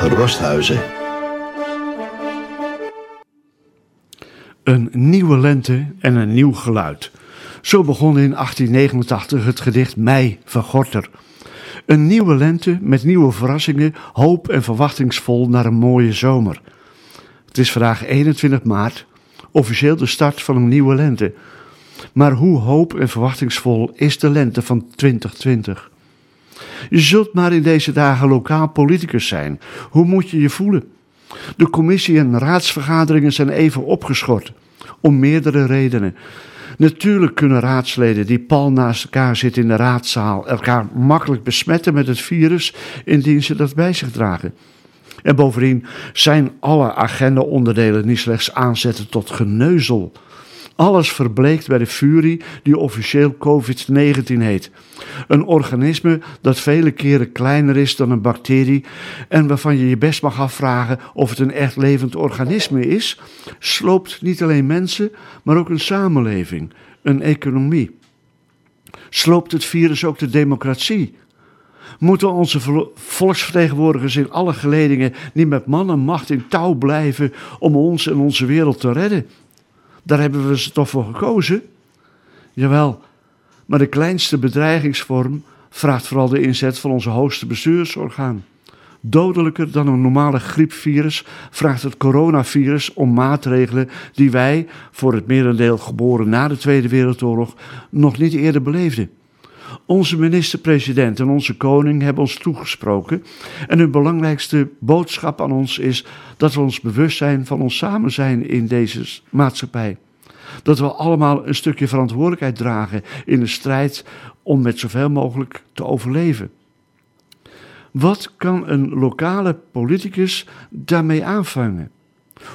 Rosthuizen. Een nieuwe lente en een nieuw geluid. Zo begon in 1889 het gedicht Mei van Gorter. Een nieuwe lente met nieuwe verrassingen, hoop en verwachtingsvol naar een mooie zomer. Het is vandaag 21 maart, officieel de start van een nieuwe lente. Maar hoe hoop en verwachtingsvol is de lente van 2020? Je zult maar in deze dagen lokaal politicus zijn. Hoe moet je je voelen? De commissie- en raadsvergaderingen zijn even opgeschort. Om meerdere redenen. Natuurlijk kunnen raadsleden die pal naast elkaar zitten in de raadzaal elkaar makkelijk besmetten met het virus indien ze dat bij zich dragen. En bovendien zijn alle agenda-onderdelen niet slechts aanzetten tot geneuzel. Alles verbleekt bij de furie die officieel COVID-19 heet. Een organisme dat vele keren kleiner is dan een bacterie en waarvan je je best mag afvragen of het een echt levend organisme is, sloopt niet alleen mensen, maar ook een samenleving, een economie. Sloopt het virus ook de democratie? Moeten onze volksvertegenwoordigers in alle geledingen niet met man en macht in touw blijven om ons en onze wereld te redden? Daar hebben we ze toch voor gekozen? Jawel, maar de kleinste bedreigingsvorm vraagt vooral de inzet van onze hoogste bestuursorgaan. Dodelijker dan een normale griepvirus vraagt het coronavirus om maatregelen die wij, voor het merendeel geboren na de Tweede Wereldoorlog, nog niet eerder beleefden. Onze minister-president en onze koning hebben ons toegesproken en hun belangrijkste boodschap aan ons is dat we ons bewust zijn van ons samen zijn in deze maatschappij. Dat we allemaal een stukje verantwoordelijkheid dragen in de strijd om met zoveel mogelijk te overleven. Wat kan een lokale politicus daarmee aanvangen?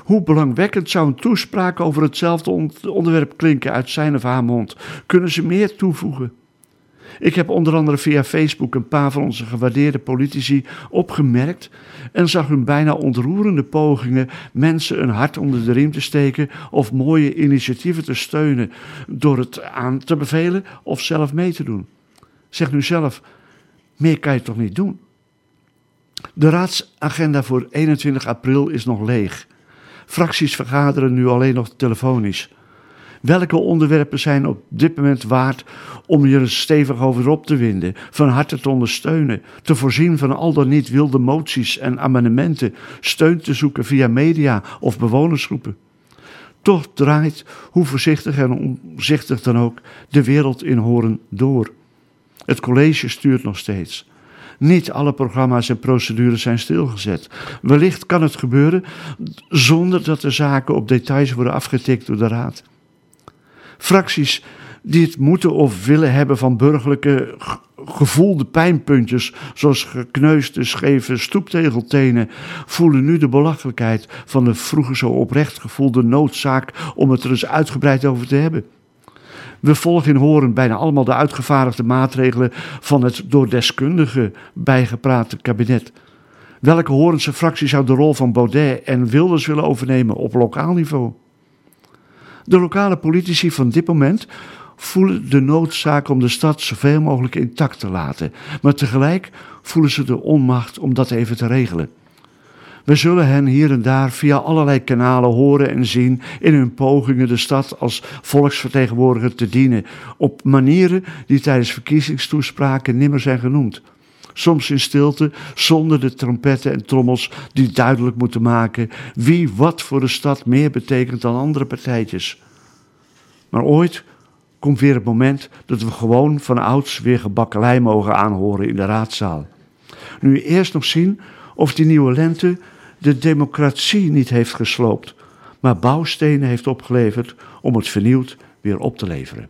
Hoe belangwekkend zou een toespraak over hetzelfde onderwerp klinken uit zijn of haar mond? Kunnen ze meer toevoegen? Ik heb onder andere via Facebook een paar van onze gewaardeerde politici opgemerkt en zag hun bijna ontroerende pogingen mensen een hart onder de riem te steken of mooie initiatieven te steunen door het aan te bevelen of zelf mee te doen. Zeg nu zelf, meer kan je toch niet doen? De raadsagenda voor 21 april is nog leeg. Fracties vergaderen nu alleen nog telefonisch. Welke onderwerpen zijn op dit moment waard om je er stevig over op te winden, van harte te ondersteunen, te voorzien van al dan niet wilde moties en amendementen, steun te zoeken via media of bewonersgroepen? Toch draait, hoe voorzichtig en omzichtig dan ook, de wereld in Horen door. Het college stuurt nog steeds. Niet alle programma's en procedures zijn stilgezet. Wellicht kan het gebeuren zonder dat de zaken op details worden afgetikt door de Raad. Fracties die het moeten of willen hebben van burgerlijke gevoelde pijnpuntjes, zoals gekneusde, scheve stoeptegeltenen, voelen nu de belachelijkheid van de vroeger zo oprecht gevoelde noodzaak om het er eens uitgebreid over te hebben. We volgen in Horen bijna allemaal de uitgevaardigde maatregelen van het door deskundigen bijgeprate kabinet. Welke Horense fractie zou de rol van Baudet en Wilders willen overnemen op lokaal niveau? De lokale politici van dit moment voelen de noodzaak om de stad zoveel mogelijk intact te laten, maar tegelijk voelen ze de onmacht om dat even te regelen. We zullen hen hier en daar via allerlei kanalen horen en zien in hun pogingen de stad als volksvertegenwoordiger te dienen, op manieren die tijdens verkiezingstoespraken nimmer zijn genoemd. Soms in stilte, zonder de trompetten en trommels die duidelijk moeten maken wie wat voor de stad meer betekent dan andere partijtjes. Maar ooit komt weer het moment dat we gewoon van ouds weer gebakkelei mogen aanhoren in de raadzaal. Nu eerst nog zien of die nieuwe lente de democratie niet heeft gesloopt, maar bouwstenen heeft opgeleverd om het vernieuwd weer op te leveren.